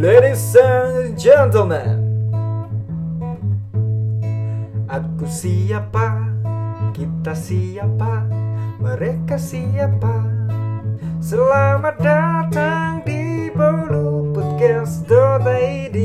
Ladies and gentlemen Aku siapa, kita siapa, mereka siapa? Selamat datang di Bolu Podcast.id